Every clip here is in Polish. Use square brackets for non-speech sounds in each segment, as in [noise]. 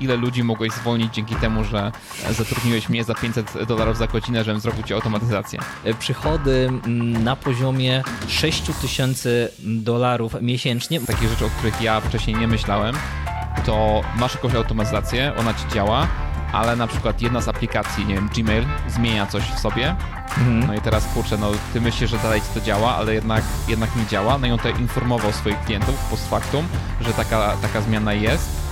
ile ludzi mogłeś zwolnić dzięki temu, że zatrudniłeś mnie za 500 dolarów za godzinę, żebym zrobił ci automatyzację? Przychody mm, na poziomie 6000 dolarów miesięcznie. Takie rzeczy, o których ja wcześniej nie myślałem, to masz jakąś automatyzację, ona ci działa, ale na przykład jedna z aplikacji, nie wiem, Gmail zmienia coś w sobie, mhm. no i teraz kurczę, no ty myślisz, że dalej ci to działa, ale jednak, jednak nie działa, no i on tutaj informował swoich klientów post factum, że taka, taka zmiana jest,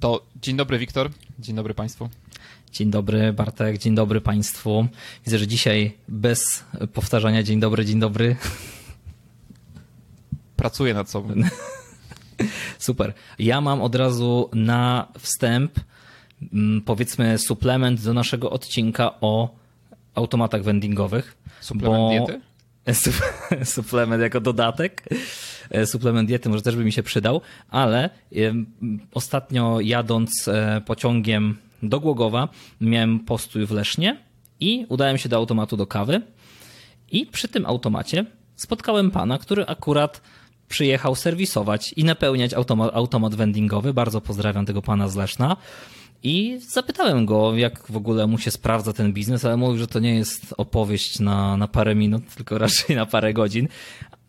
To dzień dobry, Wiktor. Dzień dobry Państwu. Dzień dobry, Bartek. Dzień dobry Państwu. Widzę, że dzisiaj bez powtarzania dzień dobry, dzień dobry. Pracuję nad sobą. [laughs] Super. Ja mam od razu na wstęp, mm, powiedzmy, suplement do naszego odcinka o automatach vendingowych. Suplement bo... diety? [laughs] suplement jako dodatek. E, suplement diety może też by mi się przydał, ale ostatnio jadąc e, pociągiem do Głogowa miałem postój w Lesznie i udałem się do automatu do kawy i przy tym automacie spotkałem pana, który akurat przyjechał serwisować i napełniać automat, automat vendingowy. Bardzo pozdrawiam tego pana z Leszna. I zapytałem go, jak w ogóle mu się sprawdza ten biznes, ale mówił, że to nie jest opowieść na, na parę minut, [laughs] tylko raczej na parę godzin.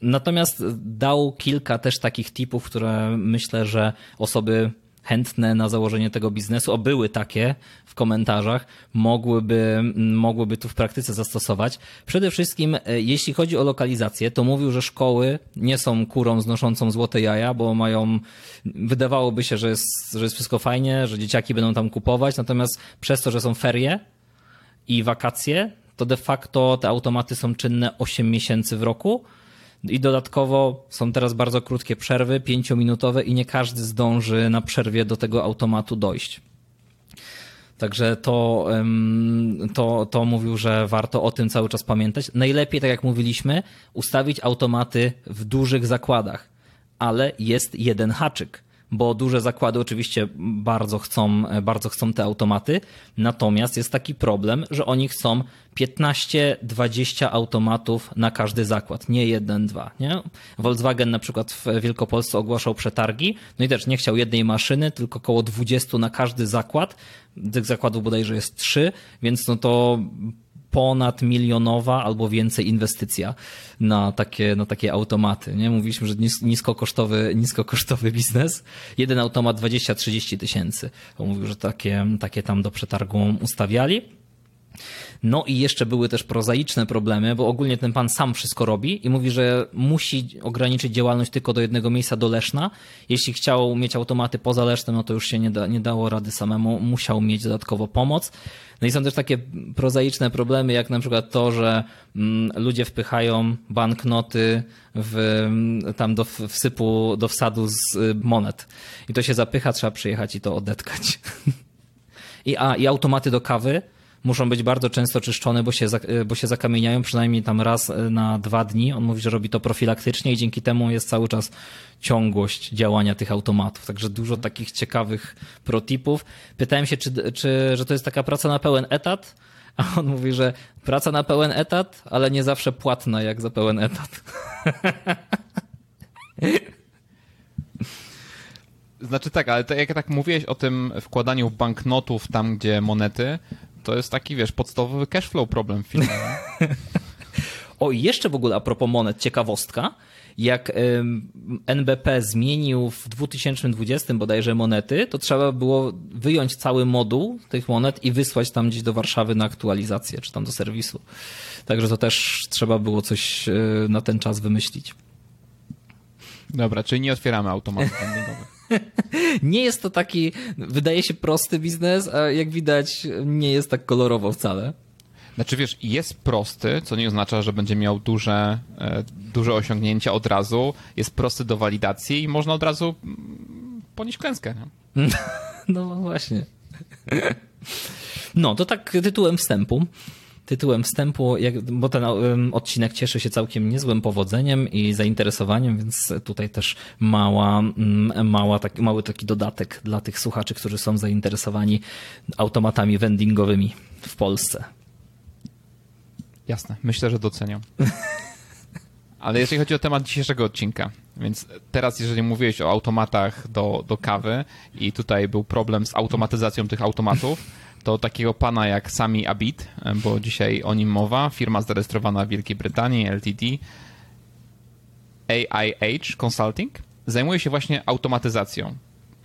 Natomiast dał kilka też takich tipów, które myślę, że osoby chętne na założenie tego biznesu, a były takie w komentarzach, mogłyby, mogłyby tu w praktyce zastosować. Przede wszystkim, e, jeśli chodzi o lokalizację, to mówił, że szkoły nie są kurą znoszącą złote jaja, bo mają, wydawałoby się, że jest, że jest wszystko fajnie, że dzieciaki będą tam kupować, natomiast przez to, że są ferie i wakacje, to de facto te automaty są czynne 8 miesięcy w roku, i dodatkowo są teraz bardzo krótkie przerwy, pięciominutowe i nie każdy zdąży na przerwie do tego automatu dojść. Także to, to, to mówił, że warto o tym cały czas pamiętać. Najlepiej, tak jak mówiliśmy, ustawić automaty w dużych zakładach, ale jest jeden haczyk bo duże zakłady oczywiście bardzo chcą, bardzo chcą te automaty, natomiast jest taki problem, że oni chcą 15-20 automatów na każdy zakład, nie jeden, dwa. Nie? Volkswagen na przykład w Wielkopolsce ogłaszał przetargi, no i też nie chciał jednej maszyny, tylko około 20 na każdy zakład. Tych zakładów bodajże jest trzy, więc no to ponad milionowa albo więcej inwestycja na takie, na takie automaty. Nie? Mówiliśmy, że niskokosztowy, niskokosztowy biznes. Jeden automat 20-30 tysięcy. Mówił, że takie, takie tam do przetargu ustawiali. No i jeszcze były też prozaiczne problemy, bo ogólnie ten pan sam wszystko robi i mówi, że musi ograniczyć działalność tylko do jednego miejsca, do Leszna. Jeśli chciał mieć automaty poza Lesznem, no to już się nie, da, nie dało rady samemu, musiał mieć dodatkowo pomoc. No i są też takie prozaiczne problemy, jak na przykład to, że mm, ludzie wpychają banknoty w, mm, tam do wsypu, do wsadu z y, monet. I to się zapycha, trzeba przyjechać i to odetkać. [laughs] I, a, i automaty do kawy muszą być bardzo często czyszczone, bo się, bo się zakamieniają przynajmniej tam raz e, na dwa dni. On mówi, że robi to profilaktycznie i dzięki temu jest cały czas ciągłość działania tych automatów. Także dużo takich ciekawych protipów. Pytałem się, czy, czy, że to jest taka praca na pełen etat, a on mówi, że praca na pełen etat, ale nie zawsze płatna jak za pełen etat. Znaczy tak, ale to jak tak mówiłeś o tym wkładaniu banknotów tam, gdzie monety, to jest taki, wiesz, podstawowy cashflow problem w filmie. [laughs] o, i jeszcze w ogóle a propos monet, ciekawostka. Jak NBP zmienił w 2020 bodajże monety, to trzeba było wyjąć cały moduł tych monet i wysłać tam gdzieś do Warszawy na aktualizację, czy tam do serwisu. Także to też trzeba było coś e, na ten czas wymyślić. Dobra, czyli nie otwieramy automatów vendingowych. [laughs] nie jest to taki, wydaje się prosty biznes, a jak widać nie jest tak kolorowo wcale. Znaczy wiesz, jest prosty, co nie oznacza, że będzie miał duże, e, duże osiągnięcia od razu. Jest prosty do walidacji i można od razu mm, ponieść klęskę. Nie? [laughs] No właśnie. No, to tak tytułem wstępu tytułem wstępu, jak, bo ten odcinek cieszy się całkiem niezłym powodzeniem i zainteresowaniem, więc tutaj też mała, mm, mała taki, mały taki dodatek dla tych słuchaczy, którzy są zainteresowani automatami vendingowymi w Polsce. Jasne, myślę, że doceniam. [laughs] Ale jeżeli chodzi o temat dzisiejszego odcinka, Więc teraz, jeżeli mówiłeś o automatach do, do kawy i tutaj był problem z automatyzacją tych automatów, to takiego pana jak Sami Abid, bo dzisiaj o nim mowa, firma zarejestrowana w Wielkiej Brytanii, LTD, AIH Consulting, zajmuje się właśnie automatyzacją.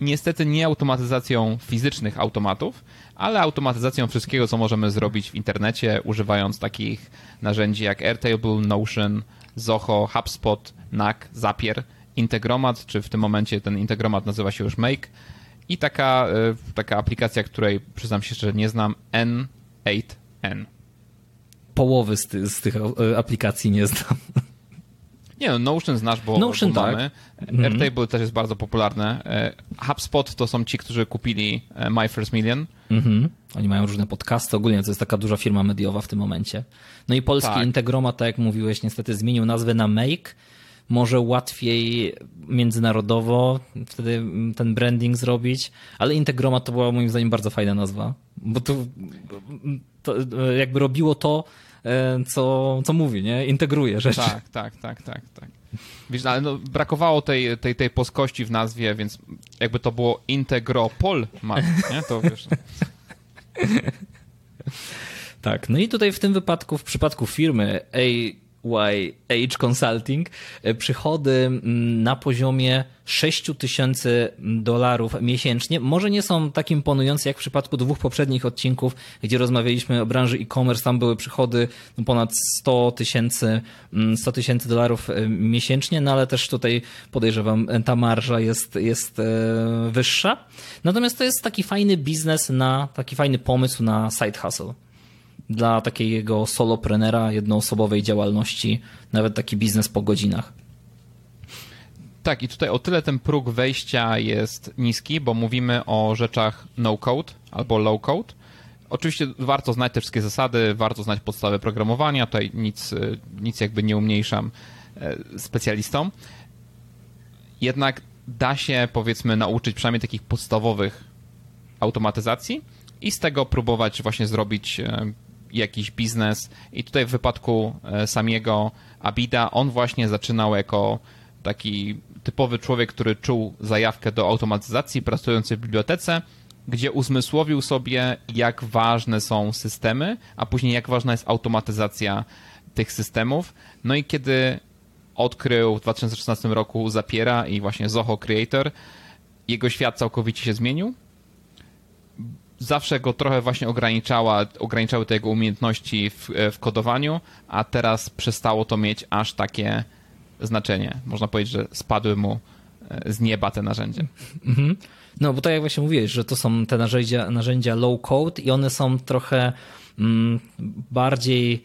Niestety nie automatyzacją fizycznych automatów, ale automatyzacją wszystkiego, co możemy zrobić w internecie, używając takich narzędzi jak Airtable, Notion, Zoho, HubSpot, NAC, Zapier, Integromat, czy w tym momencie ten Integromat nazywa się już Make i taka, e, taka aplikacja, której przyznam się szczerze nie znam, N8N. Połowy z, ty, z tych e, aplikacji nie znam. Nie no, Notion znasz, bo, Notion, bo mamy. Tak. Airtable też jest bardzo popularne. E, HubSpot to są ci, którzy kupili My First Million. Mhm. Oni mają różne podcasty, ogólnie to jest taka duża firma mediowa w tym momencie. No i polski tak. Integroma, tak jak mówiłeś, niestety zmienił nazwę na Make. Może łatwiej międzynarodowo wtedy ten branding zrobić, ale Integroma to była moim zdaniem bardzo fajna nazwa, bo to, to jakby robiło to, e, co, co mówi, nie? Integruje rzeczy. Tak, tak, tak, tak, tak. Wiesz, ale no, brakowało tej, tej, tej polskości w nazwie, więc jakby to było Integropol, nie? To wiesz... tak, no i tutaj w tym wypadku, w przypadku firmy AYH Consulting, e, przychody mm, na poziomie 6 tysięcy dolarów miesięcznie może nie są tak imponujące jak w przypadku dwóch poprzednich odcinków, gdzie rozmawialiśmy o branży e-commerce. Tam były przychody ponad 100 tysięcy 100 mm, tysięcy dolarów e, miesięcznie, no ale też tutaj podejrzewam, ta marża jest, jest wyższa. Natomiast to jest taki fajny biznes na, taki fajny pomysł na side hustle dla takiego soloprenera, jednoosobowej działalności, nawet taki biznes po godzinach. Tak, i tutaj o tyle ten próg wejścia jest niski, bo mówimy o rzeczach no-code albo low-code. Oczywiście warto znać te wszystkie zasady, warto znać podstawy programowania, tutaj nic, nic jakby nie umniejszam e, specjalistom. Jednak da się powiedzmy nauczyć przynajmniej takich podstawowych automatyzacji i z tego próbować właśnie zrobić e, jakiś biznes. I tutaj w wypadku e, samiego Abida on właśnie zaczynał jako taki typowy człowiek, który czuł zajawkę do automatyzacji, pracujący w bibliotece, gdzie uzmysłowił sobie, jak ważne są systemy, a później jak ważna jest automatyzacja tych systemów. No i kiedy odkrył w 2016 roku Zapiera i właśnie Zoho Creator, jego świat całkowicie się zmienił. Zawsze go trochę właśnie ograniczała, ograniczały te jego umiejętności w, w kodowaniu, a teraz przestało to mieć aż takie znaczenie. Można powiedzieć, że spadły mu e, z nieba te narzędzia. Mhm. No, bo tak jak właśnie mówiłeś, że to są te narzędzia, narzędzia low code i one są trochę mm, bardziej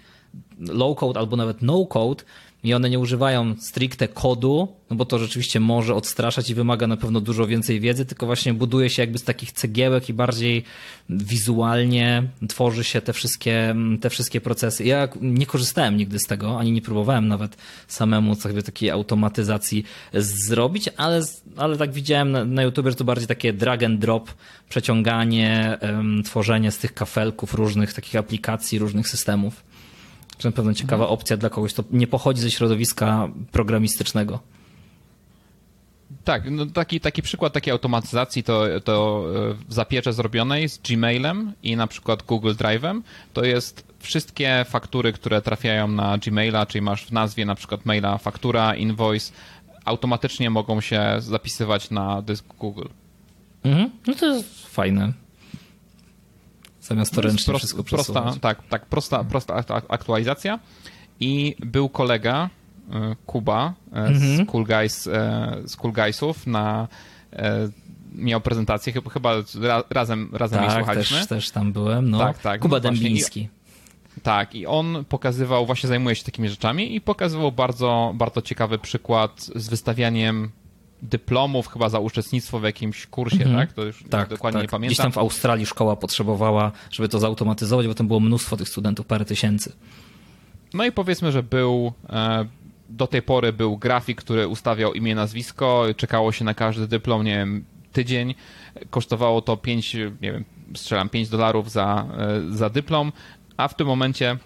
low code albo nawet no code, i one nie używają stricte kodu, no bo to rzeczywiście może odstraszać i wymaga na pewno dużo więcej wiedzy, tylko właśnie buduje się jakby z takich cegiełek i bardziej wizualnie tworzy się te wszystkie, te wszystkie procesy. Ja nie korzystałem nigdy z tego, ani nie próbowałem nawet samemu sobie takiej automatyzacji zrobić, ale, ale tak widziałem na, na YouTube, że to bardziej takie drag and drop, przeciąganie, um, tworzenie z tych kafelków różnych takich aplikacji, różnych systemów. To na pewno ciekawa opcja dla kogoś, kto nie pochodzi ze środowiska programistycznego. Tak, no taki, taki przykład takiej automatyzacji to, to e, w zapiecze zrobionej z Gmailem i na przykład Google Drive'em to jest wszystkie faktury, które trafiają na Gmaila, czyli masz w nazwie na przykład maila faktura, invoice, automatycznie mogą się zapisywać na dysk Google. Mhm. No to jest fajne. Zamiast to ręcznie prost, wszystko prosta, Tak, tak, prosta, prosta aktualizacja. I był kolega, e, Kuba e, mhm. z, cool Guys, e, z Cool Guysów na miał prezentację, chyba razem, razem tak, jej słuchaliśmy. Też, też tam byłem, no. Tak, tak. Kuba no Dębliński. Tak, i on pokazywał, właśnie zajmuje się takimi rzeczami i pokazywał bardzo, bardzo ciekawy przykład z wystawianiem dyplomów chyba za uczestnictwo w jakimś kursie, mm -hmm. tak? To już tak, dokładnie tak. nie pamiętam. Gdzieś tam w Australii szkoła potrzebowała, żeby to zautomatyzować, bo tam było mnóstwo tych studentów, parę tysięcy. No i powiedzmy, że był e, do tej pory był grafik, który ustawiał imię, nazwisko, czekało się na każdy dyplom, nie wiem, tydzień. Kosztowało to 5, nie wiem, strzelam 5 dolarów za, e, za dyplom, a w tym momencie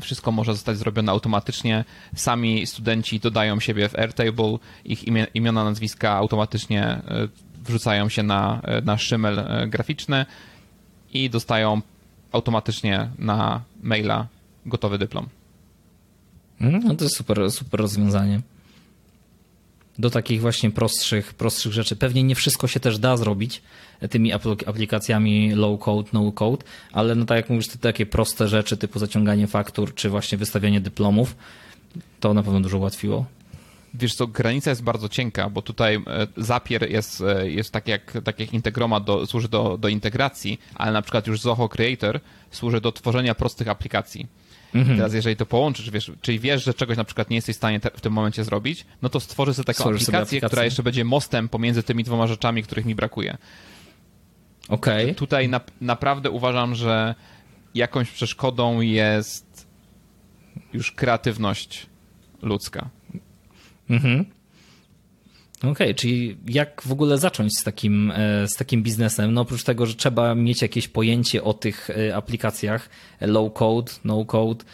wszystko może zostać zrobione automatycznie. Sami studenci dodają siebie w Airtable, ich imiona, nazwiska automatycznie e, wrzucają się na, e, na szymel e, graficzny i dostają automatycznie na maila gotowy dyplom. Mm, no to super, super rozwiązanie. Do takich właśnie prostszych, prostszych rzeczy. Pewnie nie wszystko się też da zrobić tymi aplikacjami low code, no code, ale no tak jak mówisz, te takie proste rzeczy typu zaciąganie faktur czy właśnie wystawianie dyplomów, to na pewno dużo ułatwiło. Wiesz co, granica jest bardzo cienka, bo tutaj e, Zapier jest, e, jest tak, jak, tak jak Integromat do, służy do, do integracji, ale na przykład już Zoho Creator służy do tworzenia prostych aplikacji. Mhm. Teraz jeżeli to połączysz, wiesz, czyli wiesz, że czegoś na przykład nie jesteś w stanie w tym momencie zrobić, no to stworzy sobie taką aplikację, sobie aplikację, która jeszcze będzie mostem pomiędzy tymi dwoma rzeczami, których mi brakuje. Okej. Okay. Tutaj na, naprawdę uważam, że jakąś przeszkodą jest już kreatywność ludzka. Mhm. Okej, okay, czyli jak w ogóle zacząć z takim, e, z takim biznesem? No oprócz tego, że trzeba mieć jakieś pojęcie o tych e, aplikacjach low code, no code,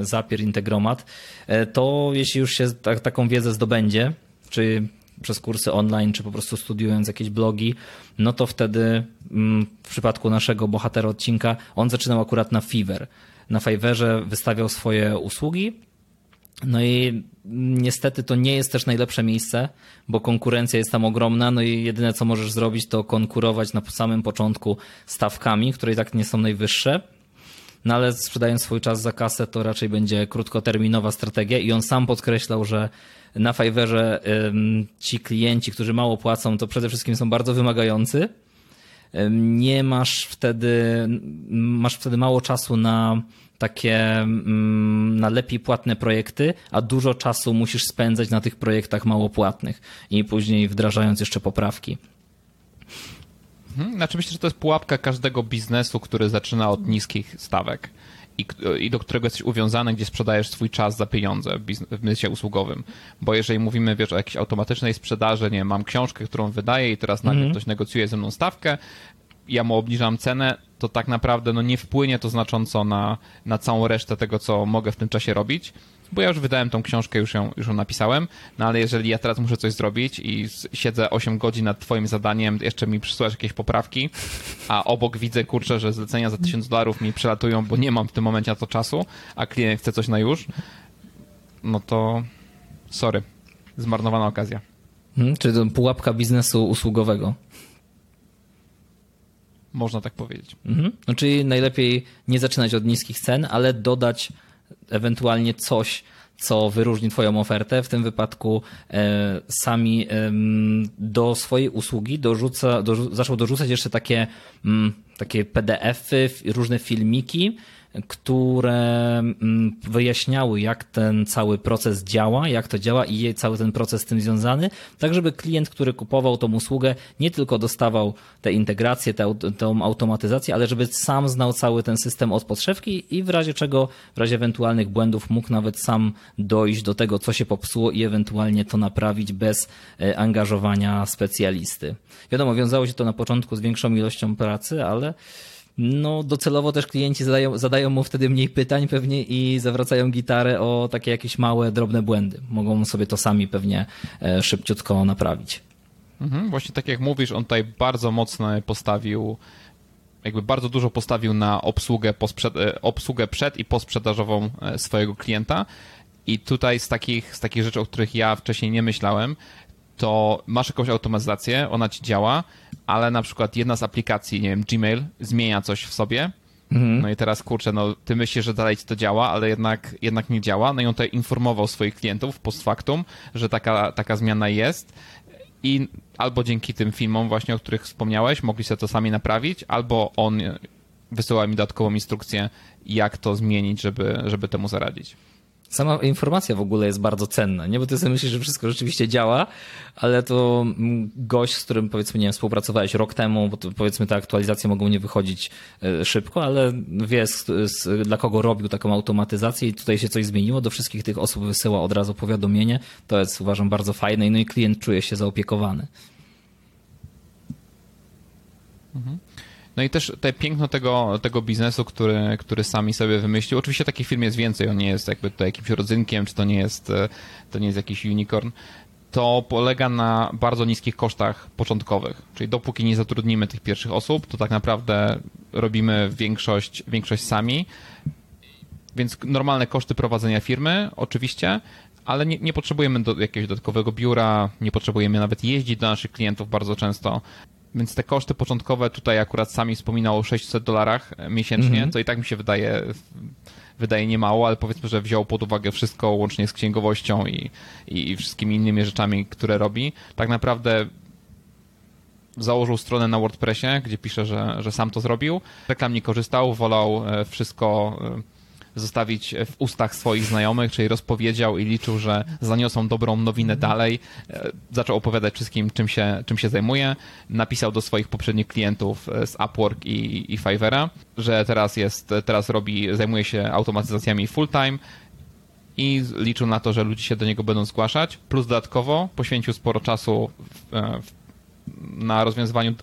Zapier, Integromat, e, to jeśli już się taką wiedzę zdobędzie, czy przez kursy online, czy po prostu studiując jakieś blogi, no to wtedy mm, w przypadku naszego bohatera odcinka, on zaczynał akurat na Fiverr. Na Fiverrze wystawiał swoje usługi, no i niestety to nie jest też najlepsze miejsce, bo konkurencja jest tam ogromna, no i jedyne co możesz zrobić to konkurować na samym początku stawkami, które i tak nie są najwyższe. No ale sprzedając swój czas za kasę, to raczej będzie krótkoterminowa strategia i on sam podkreślał, że na Fiverrze ci klienci, którzy mało płacą, to przede wszystkim są bardzo wymagający. Nie masz wtedy, masz wtedy mało czasu na takie mm, na lepiej płatne projekty, a dużo czasu musisz spędzać na tych projektach mało płatnych i później wdrażając jeszcze poprawki. Hmm, znaczy myślę, że to jest pułapka każdego biznesu, który zaczyna od niskich stawek i, i do którego jesteś uwiązany, gdzie sprzedajesz swój czas za pieniądze w biznesie usługowym. Bo jeżeli mówimy, wiesz, o jakiejś automatycznej sprzedaży, nie mam książkę, którą wydaję i teraz nagle mm -hmm. ktoś negocjuje ze mną stawkę, ja mu obniżam cenę, to tak naprawdę no, nie wpłynie to znacząco na, na całą resztę tego, co mogę w tym czasie robić, bo ja już wydałem tą książkę, już ją, już ją napisałem, no ale jeżeli ja teraz muszę coś zrobić i siedzę 8 godzin nad twoim zadaniem, jeszcze mi przysłasz jakieś poprawki, a obok widzę, kurczę, że zlecenia za 1000 dolarów mi przelatują, bo nie mam w tym momencie na to czasu, a klient chce coś na już, no to sorry, zmarnowana okazja. Hmm, czyli to pułapka biznesu usługowego. Można tak powiedzieć. Mhm. No, czyli najlepiej nie zaczynać od niskich cen, ale dodać ewentualnie coś, co wyróżni Twoją ofertę. W tym wypadku e, sami e, do swojej usługi dorzuca, do, zaczął dorzucać jeszcze takie, m, mm, takie PDF-y, różne filmiki, które mm, wyjaśniały, jak ten cały proces działa, jak to działa i cały ten proces z tym związany, tak żeby klient, który kupował tą usługę, nie tylko dostawał te integracje, tę, tą automatyzację, ale żeby sam znał cały ten system od podszewki i w razie czego, w razie ewentualnych błędów mógł nawet sam dojść do tego, co się popsuło i ewentualnie to naprawić bez e, angażowania specjalisty. Wiadomo, wiązało się to na początku z większą ilością pracy, ale no docelowo też klienci zadają, zadają mu wtedy mniej pytań pewnie i zawracają gitarę o takie jakieś małe, drobne błędy. Mogą sobie to sami pewnie e, szybciutko naprawić. Mhm, właśnie tak jak mówisz, on tutaj bardzo mocno postawił jakby bardzo dużo postawił na obsługę, e, obsługę przed i posprzedażową e, swojego klienta. I tutaj z takich, z takich rzeczy, o których ja wcześniej nie myślałem, to masz jakąś automatyzację, ona ci działa, ale na przykład jedna z aplikacji, nie wiem, Gmail zmienia coś w sobie, mhm. no i teraz kurczę, no ty myślisz, że dalej ci to działa, ale jednak, jednak nie działa, no i on tutaj informował swoich klientów post factum, że taka, taka zmiana jest. I albo dzięki tym filmom właśnie, o których wspomniałeś, mogli sobie to sami naprawić, albo on wysyła mi dodatkową instrukcję, jak to zmienić, żeby, żeby temu zaradzić sama informacja w ogóle jest bardzo cenna, nie? Bo ty sobie myślisz, że wszystko rzeczywiście działa, ale to mm, gość, z którym powiedzmy, nie wiem, współpracowałeś rok temu, bo to, powiedzmy te aktualizacje mogą nie wychodzić e, szybko, ale wie z, z, dla kogo robił taką automatyzację i tutaj się coś zmieniło, do wszystkich tych osób wysyła od razu powiadomienie. To jest uważam bardzo fajne no i klient czuje się zaopiekowany. Mhm. No i też tutaj piękno tego, tego biznesu, który, który sami sobie wymyślił. Oczywiście takich firm jest więcej, on nie jest jakby tutaj jakimś rodzynkiem, czy to nie jest, e, to nie jest jakiś unicorn. To polega na bardzo niskich kosztach początkowych. Czyli dopóki nie zatrudnimy tych pierwszych osób, to tak naprawdę robimy większość, większość sami. Więc normalne koszty prowadzenia firmy, oczywiście, ale nie, nie, potrzebujemy do jakiegoś dodatkowego biura, nie potrzebujemy nawet jeździć do naszych klientów bardzo często. Więc te koszty początkowe tutaj akurat sami wspominał o 600 dolarach miesięcznie, mm -hmm. co i tak mi się wydaje wydaje niemało, ale powiedzmy, że wziął pod uwagę wszystko łącznie z księgowością i, i wszystkimi innymi rzeczami, które robi. Tak naprawdę założył stronę na WordPressie, gdzie pisze, że, że sam to zrobił. Reklam nie korzystał, wolał e, wszystko e, zostawić w ustach swoich znajomych, czyli rozpowiedział i liczył, że zaniosą dobrą nowinę dalej. E, zaczął opowiadać wszystkim, czym się, czym się zajmuje. Napisał do swoich poprzednich klientów e, z Upwork i, i Fiverra, że teraz jest, teraz robi, zajmuje się automatyzacjami full time i liczył na to, że ludzie się do niego będą zgłaszać. Plus dodatkowo poświęcił sporo czasu w, e, w, na rozwiązywaniu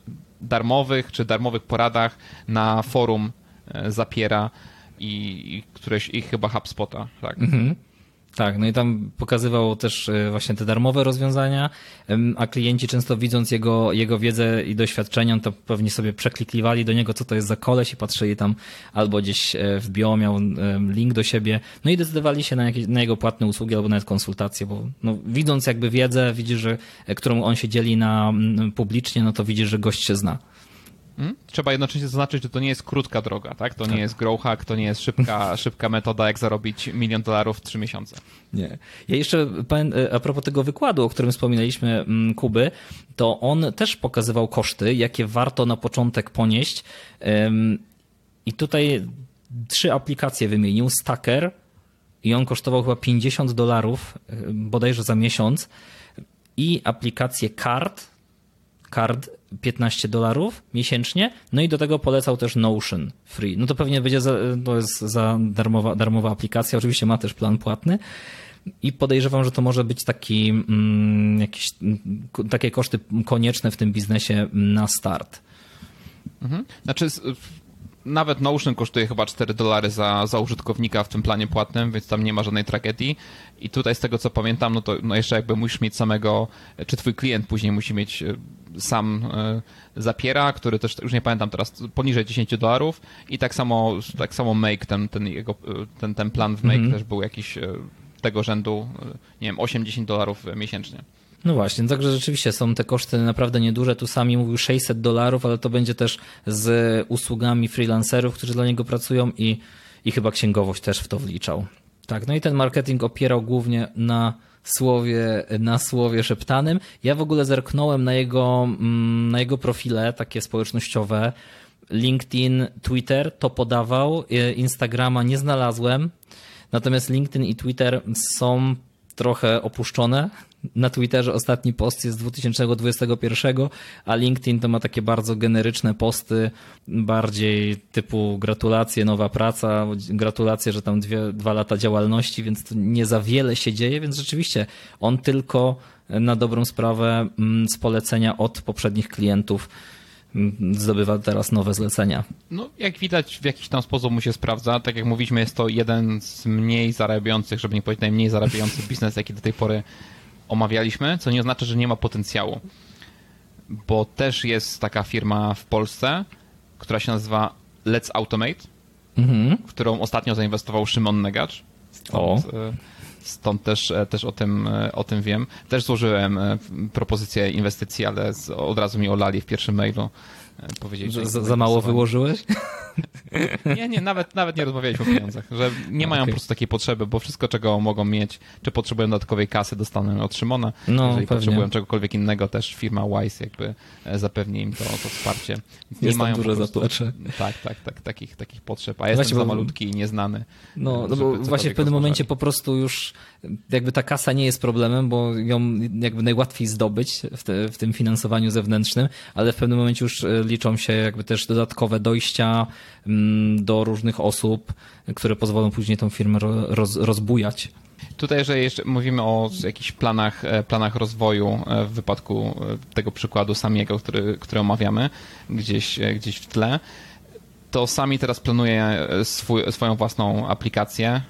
darmowych czy darmowych poradach na forum Zapiera, i, i któreś ich chyba HubSpota, tak. Mhm. Tak, no i tam pokazywał też e, właśnie te darmowe rozwiązania, a klienci często widząc jego, jego wiedzę i doświadczenia, to pewnie sobie przeklikliwali do niego, co to jest za koleś i patrzyli tam albo gdzieś e, w bio miał link do siebie, no i decydowali się na, jakieś, na jego płatne usługi albo nawet konsultacje, bo no, widząc jakby wiedzę, widzisz, że, e, którą on się dzieli na publicznie, no to widzisz, że gość się zna. Hmm? Trzeba jednocześnie zaznaczyć, że to nie jest krótka droga, tak? To tak. nie jest grow hack, to nie jest szybka, [laughs] szybka metoda, jak zarobić milion dolarów w trzy miesiące. Nie. Ja jeszcze, e, a propos tego wykładu, o którym wspominaliśmy, mm, Kuby, to on też pokazywał koszty, jakie warto na początek ponieść. I tutaj trzy aplikacje wymienił. Stacker i on kosztował chyba 50 dolarów bodajże za miesiąc i aplikację Card, Card 15 dolarów miesięcznie, no i do tego polecał też Notion Free. No to pewnie będzie za, to jest za darmowa, darmowa aplikacja, oczywiście ma też plan płatny. I podejrzewam, że to może być taki, mm, jakieś, takie koszty konieczne w tym biznesie na start. Mhm. Znaczy, nawet Notion kosztuje chyba 4 dolary za, za użytkownika w tym planie płatnym, więc tam nie ma żadnej tragedii. I tutaj z tego co pamiętam, no to no jeszcze jakby musisz mieć samego, czy twój klient później musi mieć e, sam e, zapiera, który też już nie pamiętam teraz, poniżej 10 dolarów i tak samo, tak samo Make, ten, ten, jego, e, ten, ten plan w Make -hmm. też był jakiś tego rzędu, nie wiem, 8-10 dolarów miesięcznie. No właśnie, także rzeczywiście są te koszty naprawdę nieduże. Tu sami mówił 600 dolarów, ale to będzie też z usługami freelancerów, którzy dla niego pracują i, i chyba księgowość też w to wliczał. Tak, no i ten marketing opierał głównie na słowie, na słowie szeptanym. Ja w ogóle zerknąłem na jego, mm, na jego profile takie społecznościowe. LinkedIn, Twitter to podawał, e, Instagrama nie znalazłem. Natomiast LinkedIn i Twitter są trochę opuszczone. Na Twitterze ostatni post jest z 2021, a LinkedIn to ma takie bardzo generyczne posty, bardziej typu gratulacje, nowa praca, gratulacje, że tam dwie, dwa lata działalności, więc to nie za wiele się dzieje, więc rzeczywiście on tylko na dobrą sprawę mm, z polecenia od poprzednich klientów mm, zdobywa teraz nowe zlecenia. No, jak widać, w jakiś tam sposób mu się sprawdza. Tak jak mówiliśmy, jest to jeden z mniej zarabiających, żeby nie powiedzieć najmniej zarabiających biznes, jaki do tej pory omawialiśmy, co nie oznacza, że nie ma potencjału. Bo też jest taka firma w Polsce, która się nazywa Let's Automate, mhm. w którą ostatnio zainwestował Szymon Negacz. Stąd, o. E, stąd też, e, też o, tym, e, o tym wiem. Też złożyłem propozycję inwestycji, ale od razu mi olali w pierwszym mailu. Powiedzieli, że za, za mało wyłożyłeś? [laughs] Nie, nie, nawet, nawet nie rozmawialiśmy o pieniądzach, że nie mają okay. po prostu takiej potrzeby, bo wszystko, czego mogą mieć, czy potrzebują dodatkowej kasy, dostaną od Szymona. No, Jeżeli pewnie. potrzebują czegokolwiek innego, też firma Wise jakby e, zapewni im to, to wsparcie. Nie Jest mają duże prostu, zaplecze. Tak, tak, tak, takich, takich potrzeb. A jestem właśnie, za malutki i nieznany. No, no bo właśnie w pewnym momencie po prostu już jakby ta kasa nie jest problemem, bo ją jakby najłatwiej zdobyć w, te, w tym finansowaniu zewnętrznym, ale w pewnym momencie już e, liczą się jakby też dodatkowe dojścia, Mm, do różnych osób, które pozwolą później tą firmę roz, rozbujać. Tutaj, jeżeli jeszcze mówimy o jakichś planach, e, planach rozwoju e, w wypadku e, tego przykładu Samiego, który, który omawiamy gdzieś, gdzieś w tle, to Sami teraz planuje swój, swoją własną aplikację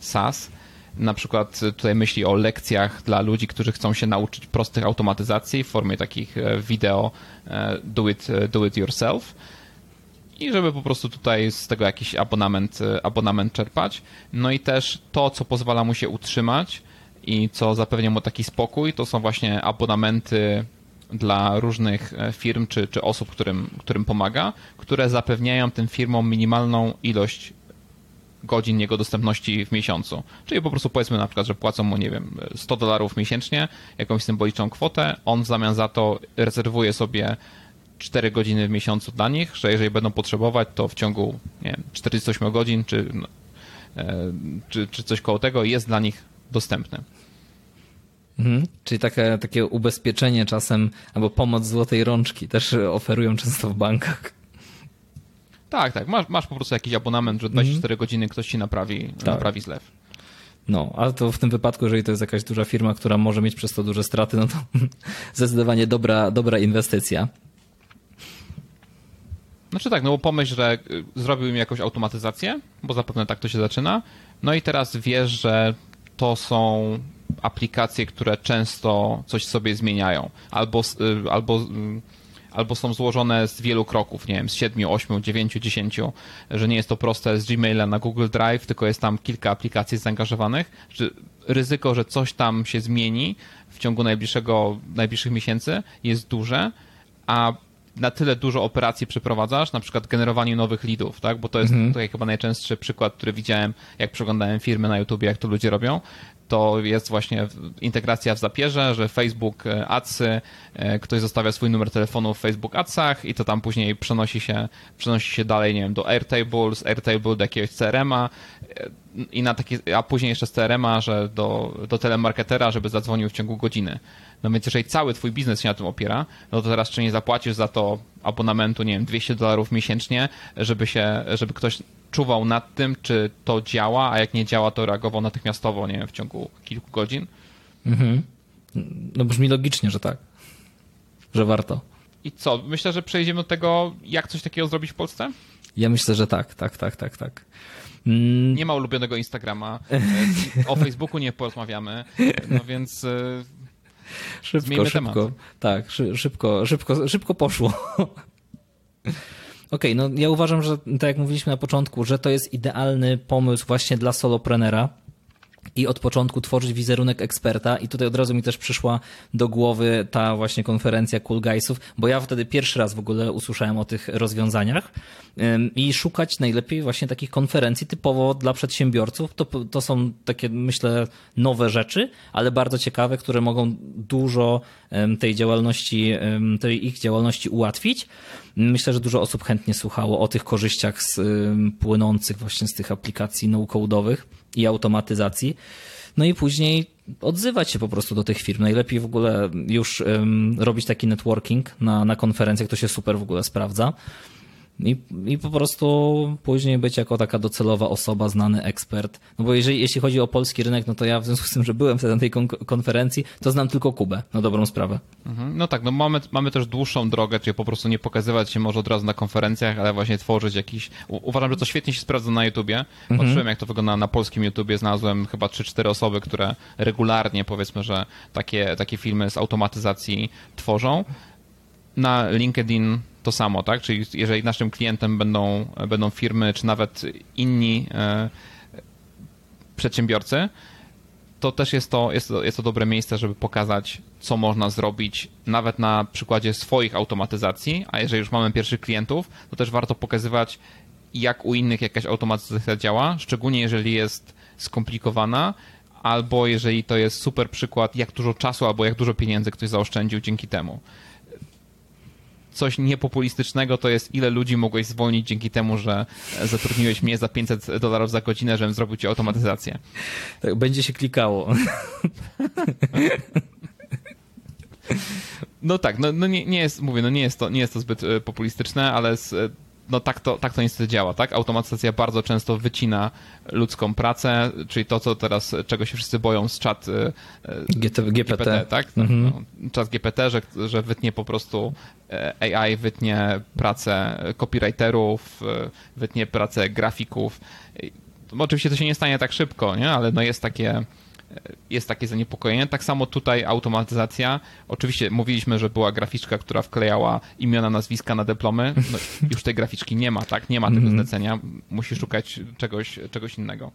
SaaS. Na przykład tutaj myśli o lekcjach dla ludzi, którzy chcą się nauczyć prostych automatyzacji w formie takich wideo do it, do it yourself i żeby po prostu tutaj z tego jakiś abonament, e, abonament czerpać. No i też to, co pozwala mu się utrzymać i co zapewnia mu taki spokój, to są właśnie abonamenty dla różnych e, firm czy, czy osób, którym, którym pomaga, które zapewniają tym firmom minimalną ilość godzin jego dostępności w miesiącu. Czyli po prostu powiedzmy na przykład, że płacą mu, nie wiem, 100 dolarów miesięcznie, jakąś symboliczną kwotę, on w zamian za to rezerwuje sobie 4 godziny w miesiącu dla nich, że jeżeli będą potrzebować, to w ciągu nie wiem, 48 godzin czy, no, e, czy, czy coś koło tego jest dla nich dostępne. Mhm. Czyli takie, takie ubezpieczenie czasem, albo pomoc złotej rączki też oferują często w bankach. Tak, tak. Masz, masz po prostu jakiś abonament, że 24 mhm. godziny ktoś ci naprawi, tak. naprawi zlew. No, ale to w tym wypadku, jeżeli to jest jakaś duża firma, która może mieć przez to duże straty, no to [laughs] zdecydowanie dobra, dobra inwestycja. Znaczy tak, no bo pomyśl, że y, zrobił im jakąś automatyzację, bo zapewne tak to się zaczyna. No i teraz wiesz, że to są aplikacje, które często coś sobie zmieniają. Albo, y, albo, y, albo są złożone z wielu kroków, nie wiem, z 7, 8, 9, 10, że nie jest to proste z Gmaila na Google Drive, tylko jest tam kilka aplikacji zaangażowanych. Że ryzyko, że coś tam się zmieni w ciągu najbliższego, najbliższych miesięcy jest duże, a na tyle dużo operacji przeprowadzasz, na przykład generowanie nowych leadów, tak? Bo to jest mhm. tutaj chyba najczęstszy przykład, który widziałem, jak przeglądałem firmy na YouTube, jak to ludzie robią. To jest właśnie integracja w zapierze, że Facebook e, Adsy, e, ktoś zostawia swój numer telefonu w Facebook Adsach i to tam później przenosi się, przenosi się dalej, nie wiem, do Airtable, z Airtable do jakiegoś CRM-a e, i na taki, a później jeszcze z CRM-a, że do, do telemarketera, żeby zadzwonił w ciągu godziny. No więc jeżeli cały twój biznes się na tym opiera, no to teraz czy nie zapłacisz za to abonamentu, nie wiem, 200 dolarów miesięcznie, żeby się, żeby ktoś czuwał nad tym, czy to działa, a jak nie działa, to reagował natychmiastowo, nie wiem, w ciągu kilku godzin. Mhm. No brzmi logicznie, że tak. Że warto. I co? Myślę, że przejdziemy do tego, jak coś takiego zrobić w Polsce? Ja myślę, że tak, tak, tak, tak, tak. Mm. Nie ma ulubionego Instagrama. [laughs] O Facebooku nie porozmawiamy. No więc Szybko, szybko. Temat. Tak, szybko, szybko, szybko poszło. [laughs] Okej, okay, no ja uważam, że tak jak mówiliśmy na początku, że to jest idealny pomysł właśnie dla soloprenera i od początku tworzyć wizerunek eksperta i tutaj od razu mi też przyszła do głowy ta właśnie konferencja Cool Guysów, bo ja wtedy pierwszy raz w ogóle usłyszałem o tych rozwiązaniach i szukać najlepiej właśnie takich konferencji typowo dla przedsiębiorców. To, to są takie, myślę, nowe rzeczy, ale bardzo ciekawe, które mogą dużo tej działalności, tej ich działalności ułatwić. Myślę, że dużo osób chętnie słuchało o tych korzyściach z, płynących właśnie z tych aplikacji no-codowych i automatyzacji. No i później odzywać się po prostu do tych firm. Najlepiej w ogóle już um, robić taki networking na, na konferencjach, to się super w ogóle sprawdza. I, I po prostu później być jako taka docelowa osoba, znany ekspert. No bo jeżeli, jeśli chodzi o polski rynek, no to ja w związku z tym, że byłem wtedy na tej kon konferencji, to znam tylko Kubę, na dobrą sprawę. Mhm. No tak, no mamy, mamy też dłuższą drogę, czyli po prostu nie pokazywać się może od razu na konferencjach, ale właśnie tworzyć jakiś... Uważam, że to świetnie się sprawdza na YouTubie. Mhm. Patrzyłem, jak to wygląda na polskim YouTubie, znalazłem chyba 3-4 osoby, które regularnie, powiedzmy, że takie, takie filmy z automatyzacji tworzą. Na LinkedIn to samo, tak? Czyli jeżeli naszym klientem będą, będą firmy, czy nawet inni e, przedsiębiorcy, to też jest to, jest, to, jest to dobre miejsce, żeby pokazać, co można zrobić nawet na przykładzie swoich automatyzacji, a jeżeli już mamy pierwszych klientów, to też warto pokazywać, jak u innych jakaś automatyzacja działa, szczególnie jeżeli jest skomplikowana, albo jeżeli to jest super przykład, jak dużo czasu albo jak dużo pieniędzy ktoś zaoszczędził dzięki temu coś niepopulistycznego to jest, ile ludzi mogłeś zwolnić dzięki temu, że zatrudniłeś mnie za 500 dolarów za godzinę, żebym zrobił ci automatyzację. Tak, będzie się klikało. No tak, no, no nie, nie, jest, mówię, no nie jest to, nie jest to zbyt e, populistyczne, ale z, e, no tak to, tak to niestety działa, tak? Automatyzacja bardzo często wycina ludzką pracę, czyli to, co teraz, czego się wszyscy boją z czat y, GPT, GPT tak? Mhm. No, czat GPT, że, że wytnie po prostu e, AI, wytnie pracę copywriterów, e, wytnie pracę grafików. Oczywiście to się nie stanie tak szybko, nie? ale no jest takie jest takie zaniepokojenie. Tak samo tutaj automatyzacja. Oczywiście mówiliśmy, że była graficzka, która wklejała imiona, nazwiska na dyplomy. No, [laughs] już tej graficzki nie ma, tak? Nie ma tego mhm. zlecenia. Musi szukać czegoś, czegoś innego.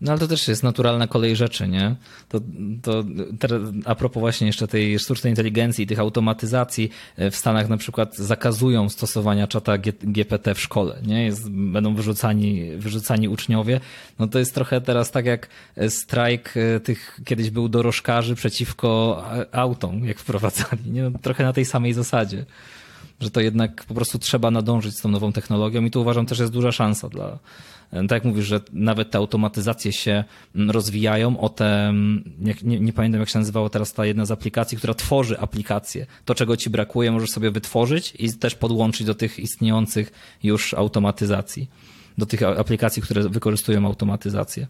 No ale to też jest naturalna kolej rzeczy, nie? To, to a propos właśnie jeszcze tej sztucznej inteligencji, tych automatyzacji, e, w Stanach na przykład zakazują stosowania czata GPT w szkole, nie? Jest, będą wyrzucani, wyrzucani uczniowie. No to jest trochę teraz tak jak e, strajk e, tych, kiedyś był dorożkarzy przeciwko autom, jak wprowadzali, nie? No, trochę na tej samej zasadzie że to jednak po prostu trzeba nadążyć z tą nową technologią i tu uważam też jest duża szansa dla, tak jak mówisz, że nawet te automatyzacje się mm, rozwijają, o te, mm, nie, nie, pamiętam jak się nazywało teraz ta jedna z aplikacji, która tworzy aplikację. To, czego ci brakuje, możesz sobie wytworzyć i też podłączyć do tych istniejących już automatyzacji, do tych aplikacji, które wykorzystują automatyzację.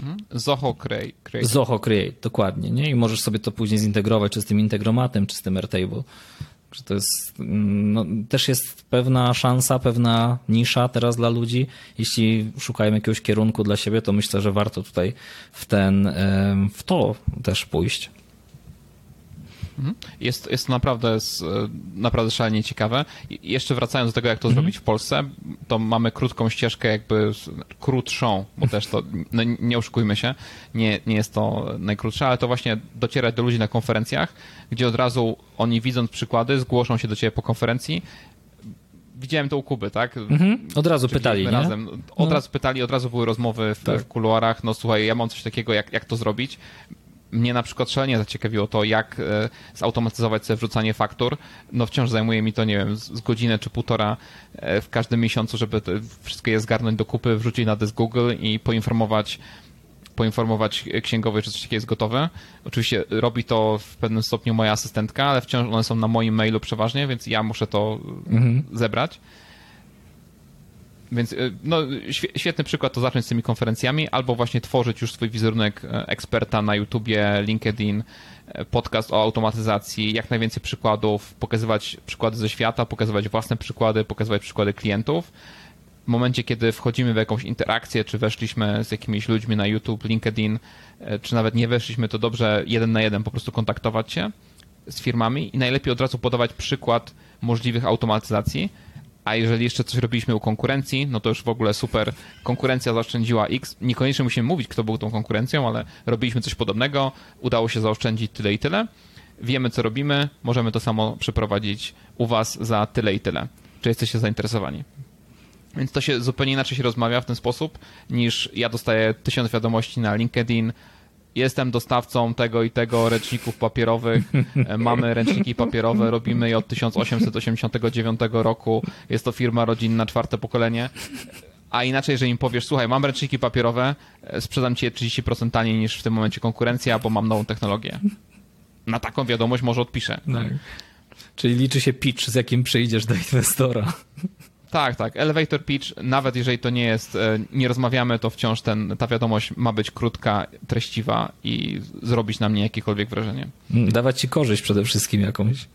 Mhm. Zoho Create. Zoho Create, dokładnie. Nie? I możesz sobie to później zintegrować czy z tym integromatem, czy z tym Airtable że to jest, no, też jest pewna szansa, pewna nisza teraz dla ludzi. Jeśli szukają jakiegoś kierunku dla siebie, to myślę, że warto tutaj w ten, w to też pójść. Mhm. Jest, jest to naprawdę, jest naprawdę szalenie ciekawe. I jeszcze wracając do tego, jak to mhm. zrobić w Polsce, to mamy krótką ścieżkę, jakby krótszą, bo też to, no nie oszukujmy się, nie, nie jest to najkrótsza, ale to właśnie docierać do ludzi na konferencjach, gdzie od razu oni widząc przykłady, zgłoszą się do ciebie po konferencji, widziałem to u Kuby, tak? Mhm. Od razu pytali, nie? Razem. Od no. razu pytali, od razu były rozmowy w, tak. w kuluarach, no słuchaj, ja mam coś takiego, jak, jak to zrobić mnie na przykład szalenie zaciekawiło to, jak e, zautomatyzować sobie wrzucanie faktur. No wciąż zajmuje mi to, nie wiem, z godzinę czy półtora e, w każdym miesiącu, żeby wszystkie je zgarnąć do kupy, wrzucić na dysk Google i poinformować poinformować księgowej, że coś takiego jest gotowe. Oczywiście robi to w pewnym stopniu moja asystentka, ale wciąż one są na moim mailu przeważnie, więc ja muszę to mhm. zebrać. Więc y, no, świetny przykład to zacząć z tymi konferencjami, albo właśnie tworzyć już swój wizerunek e, eksperta na YouTubie, LinkedIn, e, podcast o automatyzacji, jak najwięcej przykładów, pokazywać przykłady ze świata, pokazywać własne przykłady, pokazywać przykłady klientów. W momencie, kiedy wchodzimy w jakąś interakcję, czy weszliśmy z jakimiś ludźmi na YouTube, LinkedIn, e, czy nawet nie weszliśmy, to dobrze jeden na jeden po prostu kontaktować się z firmami i najlepiej od razu podawać przykład możliwych automatyzacji, a jeżeli jeszcze coś robiliśmy u konkurencji, no to już w ogóle super. Konkurencja zaoszczędziła X. Niekoniecznie musimy mówić, kto był tą konkurencją, ale robiliśmy coś podobnego, udało się zaoszczędzić tyle i tyle. Wiemy, co robimy, możemy to samo przeprowadzić u Was za tyle i tyle. Czy jesteście zainteresowani? Więc to się zupełnie inaczej się rozmawia w ten sposób, niż ja dostaję tysiąc wiadomości na LinkedIn, jestem dostawcą tego i tego ręczników papierowych, e, mamy ręczniki papierowe, robimy je od 1889 roku, jest to firma rodzinna, czwarte pokolenie. A inaczej, że im powiesz, słuchaj, mam ręczniki papierowe, e, sprzedam ci je 30% taniej niż w tym momencie konkurencja, bo mam nową technologię. Na taką wiadomość może odpiszę. Tak. Czyli liczy się pitch, z jakim przyjdziesz do inwestora. Tak, tak. Elevator pitch, nawet jeżeli to nie jest, e, nie rozmawiamy, to wciąż ten, ta wiadomość ma być krótka, treściwa i zrobić na mnie jakiekolwiek wrażenie. Mm, dawać ci korzyść przede wszystkim jakąś.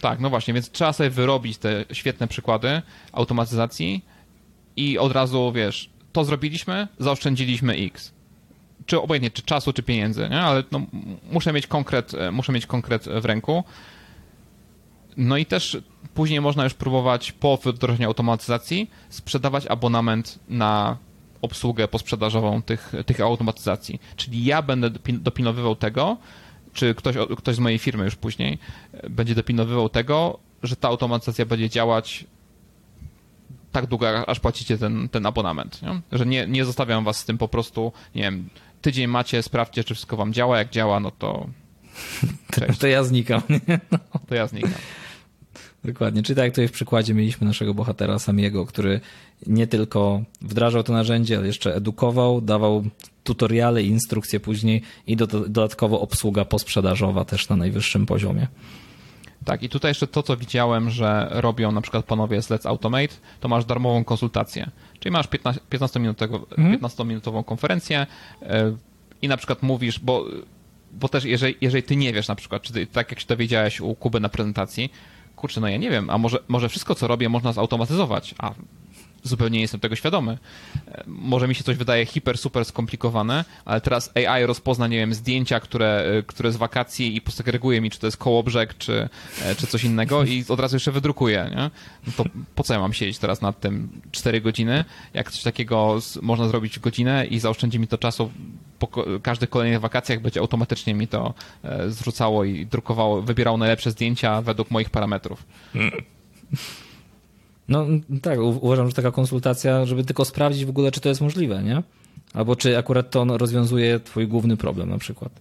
Tak, no właśnie, więc trzeba sobie wyrobić te świetne przykłady automatyzacji i od razu, wiesz, to zrobiliśmy, zaoszczędziliśmy X. Czy obojętnie, czy czasu, czy pieniędzy, nie? ale no, muszę mieć konkret, e, muszę mieć konkret w ręku. No i też później można już próbować po wdrożeniu automatyzacji sprzedawać abonament na obsługę posprzedażową tych, tych automatyzacji. Czyli ja będę dopilnowywał tego, czy ktoś, ktoś z mojej firmy już później e, będzie dopilnowywał tego, że ta automatyzacja będzie działać tak długo, aż płacicie ten, ten abonament. Nie? Że nie, nie zostawiam was z tym po prostu, nie wiem, tydzień macie, sprawdźcie, czy wszystko wam działa. Jak działa, no to. [laughs] Cześć. To ja znikam. Nie? No. To ja znikam. Dokładnie. Czyli tak jak tutaj w przykładzie mieliśmy naszego bohatera Samiego, który nie tylko wdrażał to narzędzie, ale jeszcze edukował, dawał tutoriale i instrukcje później i do, dodatkowo obsługa posprzedażowa też na najwyższym poziomie. Tak, i tutaj jeszcze to, co widziałem, że robią na przykład panowie z Let's Automate, to masz darmową konsultację. Czyli masz 15-minutową 15 mhm. konferencję e, i na przykład mówisz, bo, bo też jeżeli, jeżeli ty nie wiesz na przykład, czy ty, tak jak się dowiedziałeś u Kuby na prezentacji, kurczę, no ja nie wiem, a może, może wszystko, co robię, można zautomatyzować, a zupełnie nie jestem tego świadomy. E, może mi się coś wydaje hiper, super skomplikowane, ale teraz AI rozpozna, nie wiem, zdjęcia, które, e, które z wakacji i posegreguje mi, czy to jest kołobrzeg, czy, e, czy coś innego i od razu jeszcze wydrukuje, nie? No to po co ja mam siedzieć teraz nad tym 4 godziny, jak coś takiego można zrobić w godzinę i zaoszczędzi mi to czasu po każdych kolejnych wakacjach będzie automatycznie mi to zrzucało i drukowało, wybierało najlepsze zdjęcia według moich parametrów. No tak, uważam, że taka konsultacja, żeby tylko sprawdzić w ogóle, czy to jest możliwe, nie? Albo czy akurat to rozwiązuje twój główny problem na przykład.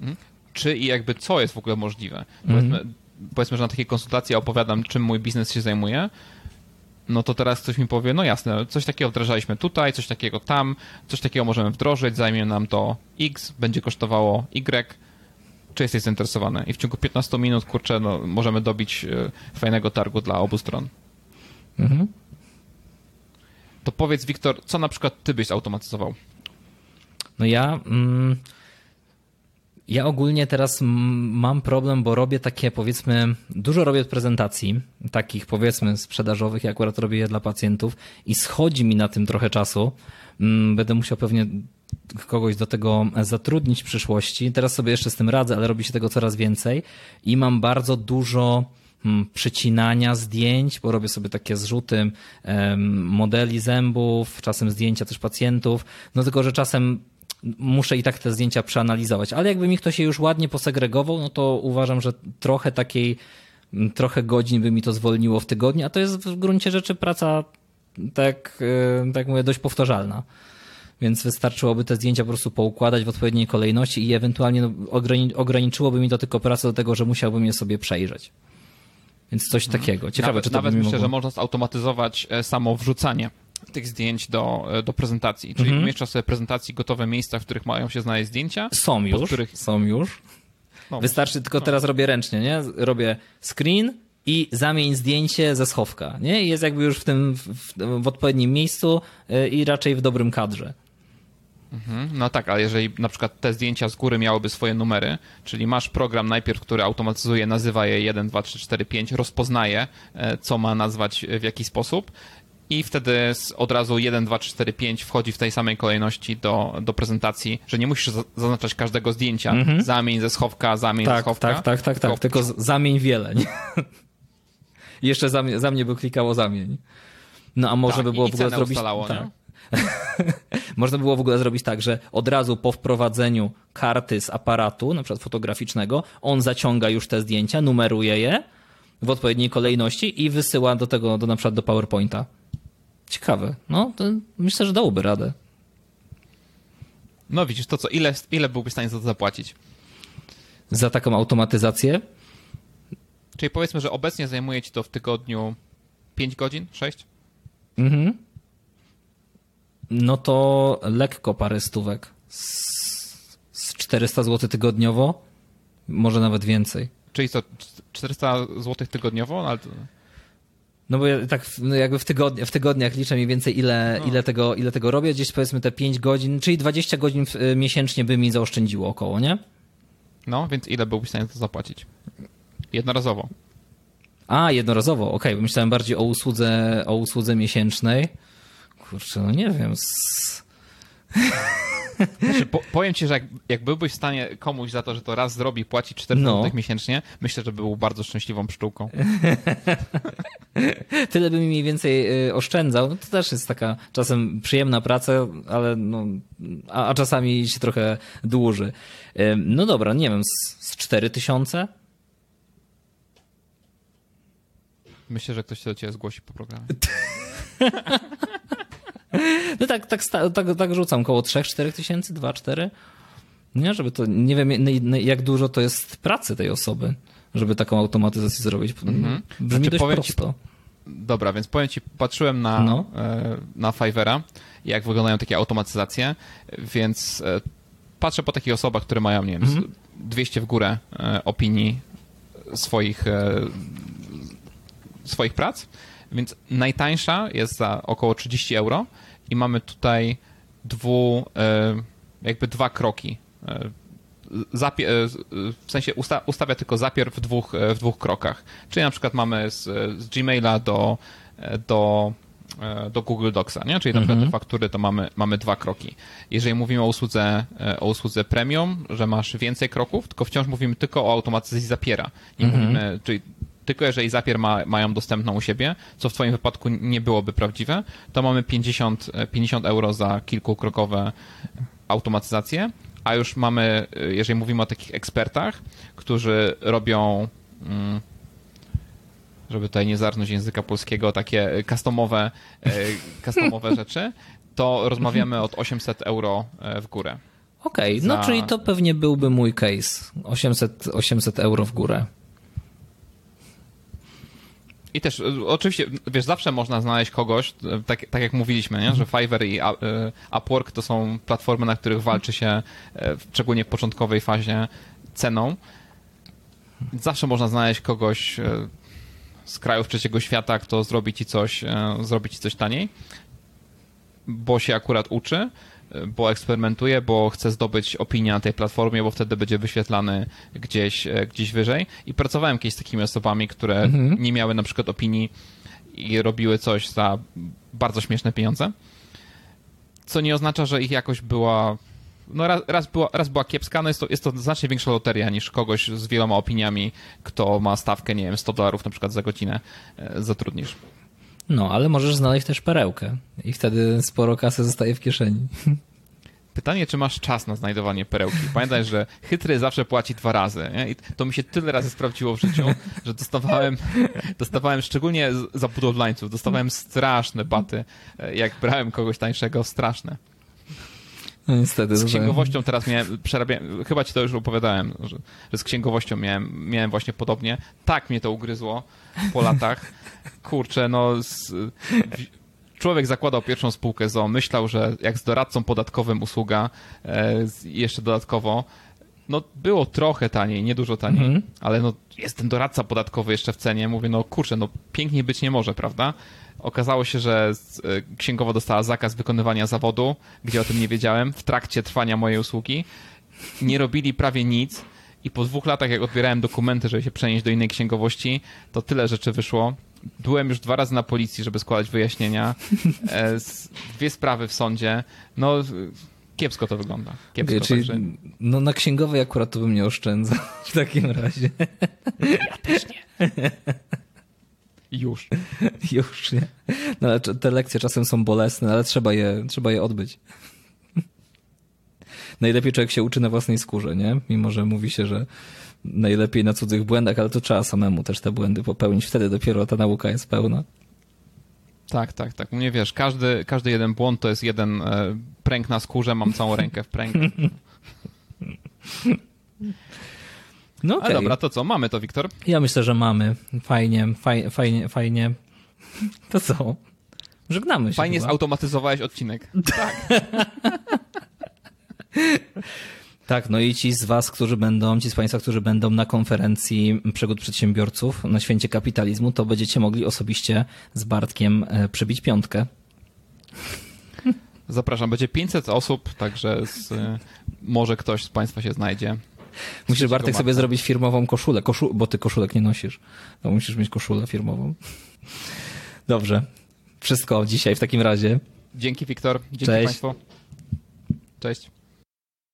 Mhm. Czy i jakby co jest w ogóle możliwe. Powiedzmy, mhm. powiedzmy, że na takiej konsultacji opowiadam, czym mój biznes się zajmuje, no to teraz ktoś mi powie, no jasne, coś takiego wdrażaliśmy tutaj, coś takiego tam, coś takiego możemy wdrożyć, zajmie nam to X, będzie kosztowało Y, czy jesteś zainteresowany? I w ciągu 15 minut, kurczę, no, możemy dobić e, fajnego targu dla obu stron. Mhm. To powiedz, Wiktor, co na przykład ty byś zautomatyzował? No ja. Mm, ja ogólnie teraz mam problem, bo robię takie powiedzmy, dużo robię prezentacji, takich powiedzmy sprzedażowych, ja akurat robię je dla pacjentów i schodzi mi na tym trochę czasu. Mm, będę musiał pewnie kogoś do tego zatrudnić w przyszłości. Teraz sobie jeszcze z tym radzę, ale robi się tego coraz więcej i mam bardzo dużo Hmm, przycinania zdjęć, bo robię sobie takie zrzuty modeli zębów, czasem zdjęcia też pacjentów, no tylko, że czasem muszę i tak te zdjęcia przeanalizować, ale jakby mi ktoś je już ładnie posegregował, no to uważam, że trochę takiej, trochę godzin by mi to zwolniło w tygodniu, a to jest w gruncie rzeczy praca, tak, tak mówię, dość powtarzalna. Więc wystarczyłoby te zdjęcia po prostu poukładać w odpowiedniej kolejności i ewentualnie no, ograniczyłoby mi to tylko pracę do tego, że musiałbym je sobie przejrzeć. Więc coś mhm. takiego. Ciekawe, nawet, czy to Nawet myślę, mogło... że można zautomatyzować e, samo wrzucanie tych zdjęć do, e, do prezentacji. Czyli mhm. umieszczasz sobie prezentacji gotowe miejsca, w których mają się znaleźć zdjęcia. Są już, których... są już. No, Wystarczy, tylko no. teraz robię ręcznie, nie? Robię screen i zamień zdjęcie ze schowka, nie? I jest jakby już w tym, w, w odpowiednim miejscu e, i raczej w dobrym kadrze. Mhm. No tak, ale jeżeli na przykład te zdjęcia z góry miałyby swoje numery, czyli masz program najpierw, który automatyzuje, nazywa je 1, 2, 3, 4, 5, rozpoznaje, e, co ma nazwać w jaki sposób i wtedy od razu 1, 2, 3, 4, 5 wchodzi w tej samej kolejności do, do prezentacji, że nie musisz zaznaczać każdego zdjęcia. Mhm. Zamień ze schowka, zamień tak, ze schowka. Tak, tak, tak, tak, tylko zamień wiele. Nie? [laughs] Jeszcze za mnie, za mnie by klikało zamień. No a może tak, by było w ogóle zrobić... Ustalało, tak. [laughs] Można było w ogóle zrobić tak, że od razu po wprowadzeniu karty z aparatu, na przykład fotograficznego, on zaciąga już te zdjęcia, numeruje je w odpowiedniej kolejności i wysyła do tego, do, na przykład do PowerPointa. Ciekawe. No, to myślę, że dałoby radę. No widzisz, to co, ile, ile byłbyś w stanie za to zapłacić? Za taką automatyzację? Czyli powiedzmy, że obecnie zajmuje ci to w tygodniu 5 godzin, 6? Mhm no to lekko parę stówek. Z 400 zł tygodniowo, może nawet więcej. Czyli co, 400 zł tygodniowo? Ale... No bo ja tak no jakby w, tygodni w tygodniach liczę mniej więcej ile, no. ile, tego, ile tego robię. Gdzieś powiedzmy te 5 godzin, czyli 20 godzin y, miesięcznie by mi zaoszczędziło około, nie? No, więc ile byłbyś w stanie to zapłacić? Jednorazowo. A, jednorazowo, okej, okay, bo myślałem bardziej o usłudze, o usłudze miesięcznej. Kurczę, no nie wiem. Znaczy, po, powiem ci, że jak, jak, byłbyś w stanie komuś za to, że to raz zrobi, płacić 4 no. miesięcznie, myślę, że by był bardzo szczęśliwą pszczółką. [laughs] Tyle by mi mniej więcej y, oszczędzał. No to też jest taka czasem przyjemna praca, ale no, a, a czasami się trochę dłuży. No dobra, nie wiem, z, z 4 tysiące? Myślę, że ktoś się do ciebie zgłosi po programie. [laughs] No tak, tak, tak, tak rzucam, około 3-4 tysięcy, 2-4. Nie, żeby to, nie wiem jak dużo to jest pracy tej osoby, żeby taką automatyzację zrobić. Mhm. Brzmi znaczy, dość prosto. Ci, dobra, więc powiem ci, patrzyłem na, no. E, na Fivera, jak wyglądają takie automatyzacje, więc e, patrzę po takich osobach, które mają, nie wiem, mhm. 200 w górę e, opinii swoich, swoich prac. Więc najtańsza jest za około 30 euro i mamy tutaj dwu, e, jakby dwa kroki. E, zapie, w sensie usta, ustawia tylko zapier w dwóch, w dwóch krokach. Czyli na przykład mamy z, z Gmaila do, do do Google Docsa, nie? Czyli na przykład mhm. faktury to mamy, mamy dwa kroki. Jeżeli mówimy o usłudze, o usłudze premium, że masz więcej kroków, tylko wciąż mówimy tylko o automatyzacji zapiera. Nie mhm. mówimy, czyli tylko jeżeli Zapier ma, mają dostępną u siebie, co w Twoim wypadku nie byłoby prawdziwe, to mamy 50, 50 euro za kilkukrokowe automatyzacje, a już mamy, jeżeli mówimy o takich ekspertach, którzy robią, mm, żeby tutaj nie zarnąć języka polskiego, takie customowe, e, [laughs] customowe rzeczy, to rozmawiamy od 800 euro e, w górę. Okej, okay, no za... czyli to pewnie byłby mój case. 800, 800 euro w górę. I też y, oczywiście, wiesz, zawsze można znaleźć kogoś, y, tak, tak jak mówiliśmy, nie? że Fiverr i y, Upwork to są platformy, na których walczy się szczególnie w początkowej fazie ceną. Zawsze można znaleźć kogoś z krajów trzeciego świata, kto zrobi ci coś, zrobi ci coś taniej, bo się akurat uczy bo eksperymentuje, bo chce zdobyć opinię na tej platformie, bo wtedy będzie wyświetlany gdzieś, e, gdzieś wyżej. I pracowałem kiedyś z takimi osobami, które mhm. nie miały na przykład opinii i robiły coś za bardzo śmieszne pieniądze. Co nie oznacza, że ich jakość była no raz, raz, była, raz była kiepska, no jest to, jest to znacznie większa loteria niż kogoś z wieloma opiniami, kto ma stawkę, nie wiem, 100 dolarów na przykład za godzinę e, zatrudnisz. No, ale możesz znaleźć też perełkę i wtedy sporo kasy zostaje w kieszeni. [laughs] Pytanie, czy masz czas na znajdowanie perełki. Pamiętaj, że chytry zawsze płaci dwa razy. Nie? I to mi się tyle razy sprawdziło w życiu, że dostawałem, dostawałem szczególnie za budowlańców, dostawałem straszne baty. Jak brałem kogoś tańszego, straszne. No niestety. Z księgowością teraz miałem, przerabiałem, chyba ci to już opowiadałem, że, że z księgowością miałem, miałem właśnie podobnie. Tak mnie to ugryzło po [laughs] latach. Kurczę, no z, człowiek zakładał pierwszą spółkę ZO, myślał, że jak z doradcą podatkowym usługa, e, jeszcze dodatkowo, no było trochę taniej, nie dużo taniej, mm -hmm. ale no jest ten doradca podatkowy jeszcze w cenie. Mówię, no kurczę, no piękniej być nie może, prawda? Okazało się, że e, księgowa dostała zakaz wykonywania zawodu, gdzie o tym nie wiedziałem, w trakcie trwania mojej usługi. Nie robili prawie nic i po dwóch latach, jak odbierałem dokumenty, żeby się przenieść do innej księgowości, to tyle rzeczy wyszło. Byłem już dwa razy na policji, żeby składać wyjaśnienia. E, dwie sprawy w sądzie. No, kiepsko to wygląda. Kiepsko, Czyli, także... No na księgowej akurat to bym nie oszczędzał w takim razie. Ja też nie. Już. [laughs] Już, nie. No, ale te lekcje czasem są bolesne, ale trzeba je, trzeba je odbyć. [laughs] Najlepiej człowiek się uczy na własnej skórze, nie? Mimo, że mówi się, że najlepiej na cudzych błędach, ale to trzeba samemu też te błędy popełnić. Wtedy dopiero ta nauka jest pełna. Tak, tak, tak. Nie wiesz, każdy, każdy jeden błąd to jest jeden e, pręg na skórze, mam całą rękę w pręg. [laughs] No okay. dobra, to co? Mamy to, Wiktor? Ja myślę, że mamy. Fajnie, faj, fajnie, fajnie. To co? Żegnamy się. Fajnie chyba. zautomatyzowałeś odcinek. Tak. [laughs] Tak, no i ci z Was, którzy będą, ci z Państwa, którzy będą na konferencji Przygód Przedsiębiorców na Święcie Kapitalizmu, to będziecie mogli osobiście z Bartkiem e, przebić piątkę. Zapraszam, będzie 500 osób, także z, e, może ktoś z Państwa się znajdzie. Musisz Bartek sobie zrobić firmową koszulę, koszu bo ty koszulek nie nosisz. To musisz mieć koszulę firmową. Dobrze. Wszystko dzisiaj w takim razie. Dzięki Wiktor. Dzięki Cześć. Państwu. Cześć.